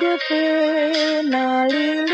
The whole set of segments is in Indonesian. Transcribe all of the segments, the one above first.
the finale.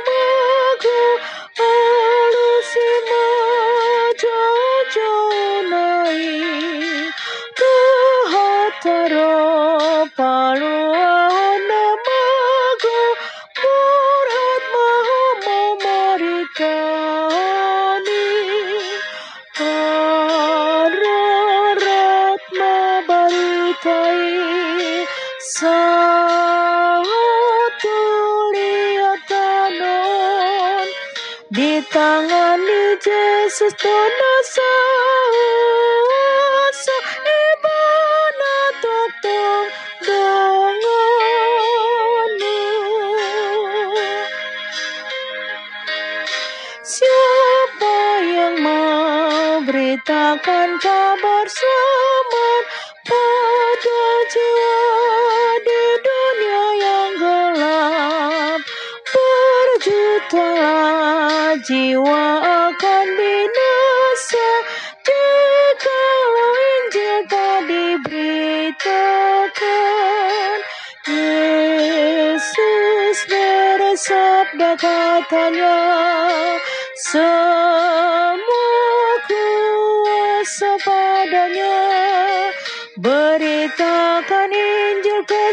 tunasa sa ibana tutong dongano Siapa yang memberitakan kabar selamat pada jiwa berjuta jiwa akan binasa jikalau Injil tak diberitakan. Yesus bersabda katanya, semua kuasa padanya. Beritakan Injil ke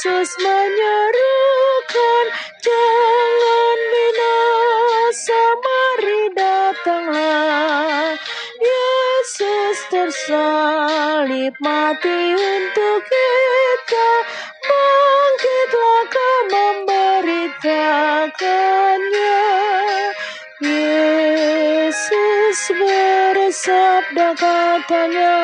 Yesus menyerukan, jangan binasa, mari datanglah. Yesus tersalib mati untuk kita, bangkitlah kau memberitakannya. Yesus bersabda katanya,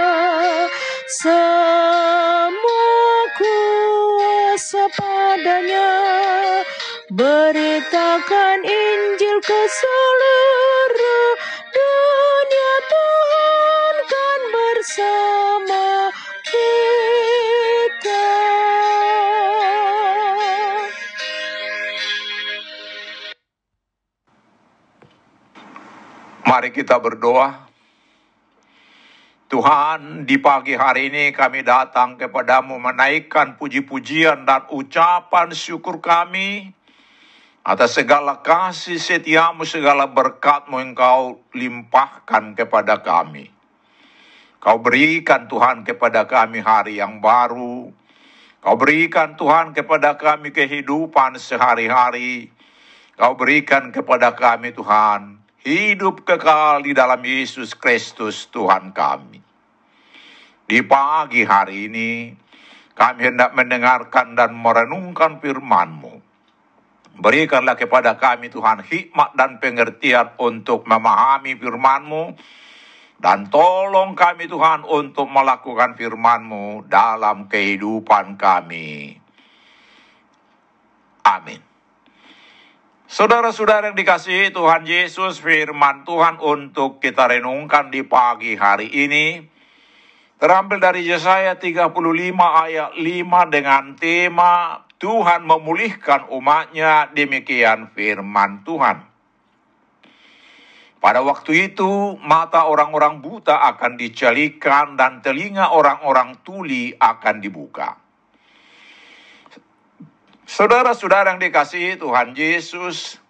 kuasa padanya. Beritakan Injil ke seluruh dunia Tuhan kan bersama kita. Mari kita berdoa. Tuhan, di pagi hari ini kami datang kepadamu menaikkan puji-pujian dan ucapan syukur kami atas segala kasih setiamu, segala berkatmu yang kau limpahkan kepada kami. Kau berikan Tuhan kepada kami hari yang baru. Kau berikan Tuhan kepada kami kehidupan sehari-hari. Kau berikan kepada kami Tuhan hidup kekal di dalam Yesus Kristus Tuhan kami. Di pagi hari ini, kami hendak mendengarkan dan merenungkan firman-Mu. Berikanlah kepada kami Tuhan hikmat dan pengertian untuk memahami firman-Mu, dan tolong kami Tuhan untuk melakukan firman-Mu dalam kehidupan kami. Amin. Saudara-saudara yang dikasihi Tuhan Yesus, firman Tuhan untuk kita renungkan di pagi hari ini terambil dari Yesaya 35 ayat 5 dengan tema Tuhan memulihkan umatnya demikian firman Tuhan. Pada waktu itu mata orang-orang buta akan dicelikan dan telinga orang-orang tuli akan dibuka. Saudara-saudara yang dikasihi Tuhan Yesus,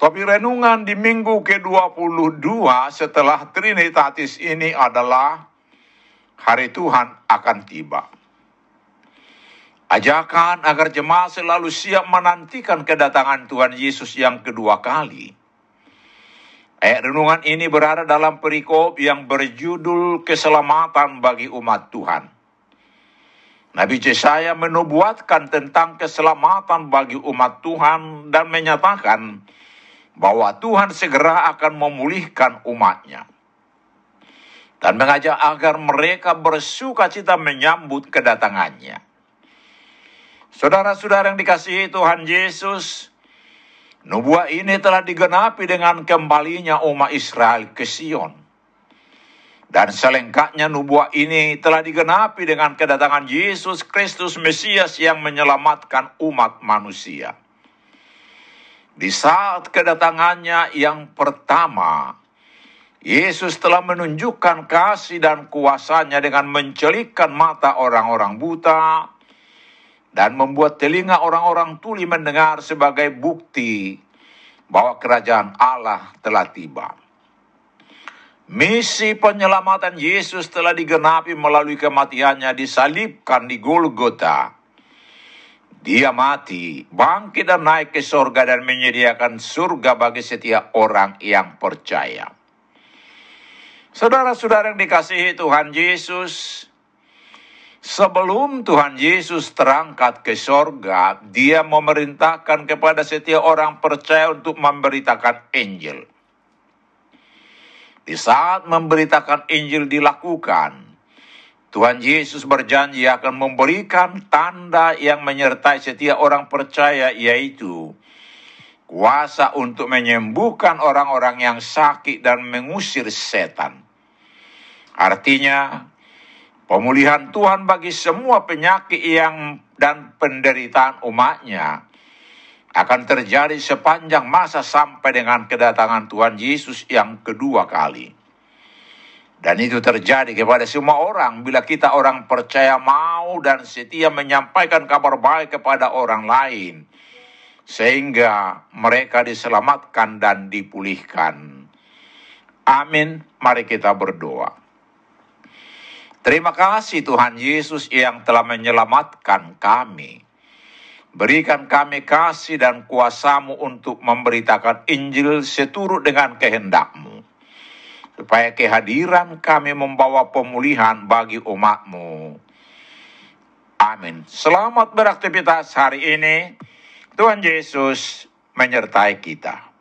topik renungan di minggu ke-22 setelah Trinitatis ini adalah hari Tuhan akan tiba. Ajakan agar jemaat selalu siap menantikan kedatangan Tuhan Yesus yang kedua kali. Ayat renungan ini berada dalam perikop yang berjudul keselamatan bagi umat Tuhan. Nabi Yesaya menubuatkan tentang keselamatan bagi umat Tuhan dan menyatakan bahwa Tuhan segera akan memulihkan umatnya. Dan mengajak agar mereka bersuka cita menyambut kedatangannya. Saudara-saudara yang dikasihi Tuhan Yesus, nubuat ini telah digenapi dengan kembalinya umat Israel ke Sion. Dan selengkapnya nubuat ini telah digenapi dengan kedatangan Yesus Kristus Mesias yang menyelamatkan umat manusia. Di saat kedatangannya yang pertama, Yesus telah menunjukkan kasih dan kuasanya dengan mencelikkan mata orang-orang buta dan membuat telinga orang-orang tuli mendengar sebagai bukti bahwa kerajaan Allah telah tiba. Misi penyelamatan Yesus telah digenapi melalui kematiannya disalibkan di Golgota. Dia mati, bangkit dan naik ke surga dan menyediakan surga bagi setiap orang yang percaya. Saudara-saudara yang dikasihi Tuhan Yesus, sebelum Tuhan Yesus terangkat ke surga, dia memerintahkan kepada setiap orang percaya untuk memberitakan Injil. Di saat memberitakan Injil dilakukan, Tuhan Yesus berjanji akan memberikan tanda yang menyertai setiap orang percaya yaitu kuasa untuk menyembuhkan orang-orang yang sakit dan mengusir setan. Artinya, pemulihan Tuhan bagi semua penyakit yang dan penderitaan umatnya akan terjadi sepanjang masa sampai dengan kedatangan Tuhan Yesus yang kedua kali. Dan itu terjadi kepada semua orang bila kita orang percaya mau dan setia menyampaikan kabar baik kepada orang lain. Sehingga mereka diselamatkan dan dipulihkan. Amin. Mari kita berdoa. Terima kasih Tuhan Yesus yang telah menyelamatkan kami Berikan kami kasih dan kuasamu untuk memberitakan Injil seturut dengan kehendakmu. Supaya kehadiran kami membawa pemulihan bagi umatmu. Amin. Selamat beraktivitas hari ini. Tuhan Yesus menyertai kita.